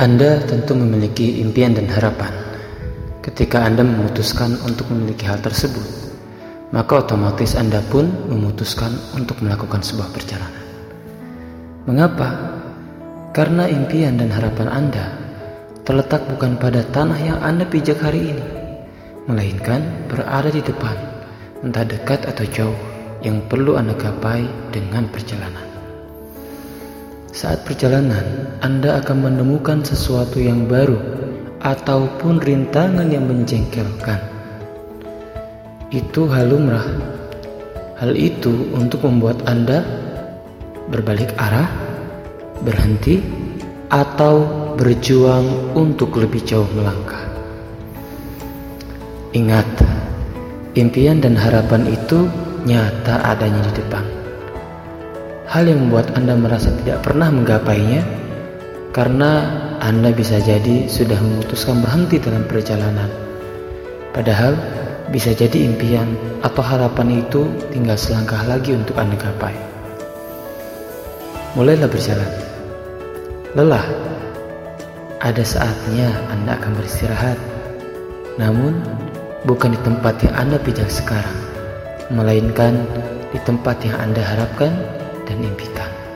Anda tentu memiliki impian dan harapan. Ketika Anda memutuskan untuk memiliki hal tersebut, maka otomatis Anda pun memutuskan untuk melakukan sebuah perjalanan. Mengapa? Karena impian dan harapan Anda terletak bukan pada tanah yang Anda pijak hari ini, melainkan berada di depan, entah dekat atau jauh, yang perlu Anda gapai dengan perjalanan. Saat perjalanan, Anda akan menemukan sesuatu yang baru ataupun rintangan yang menjengkelkan. Itu hal lumrah. Hal itu untuk membuat Anda berbalik arah, berhenti, atau berjuang untuk lebih jauh melangkah. Ingat, impian dan harapan itu nyata adanya di depan hal yang membuat Anda merasa tidak pernah menggapainya karena Anda bisa jadi sudah memutuskan berhenti dalam perjalanan. Padahal bisa jadi impian atau harapan itu tinggal selangkah lagi untuk Anda gapai. Mulailah berjalan. Lelah. Ada saatnya Anda akan beristirahat. Namun, bukan di tempat yang Anda pijak sekarang, melainkan di tempat yang Anda harapkan dan impikan.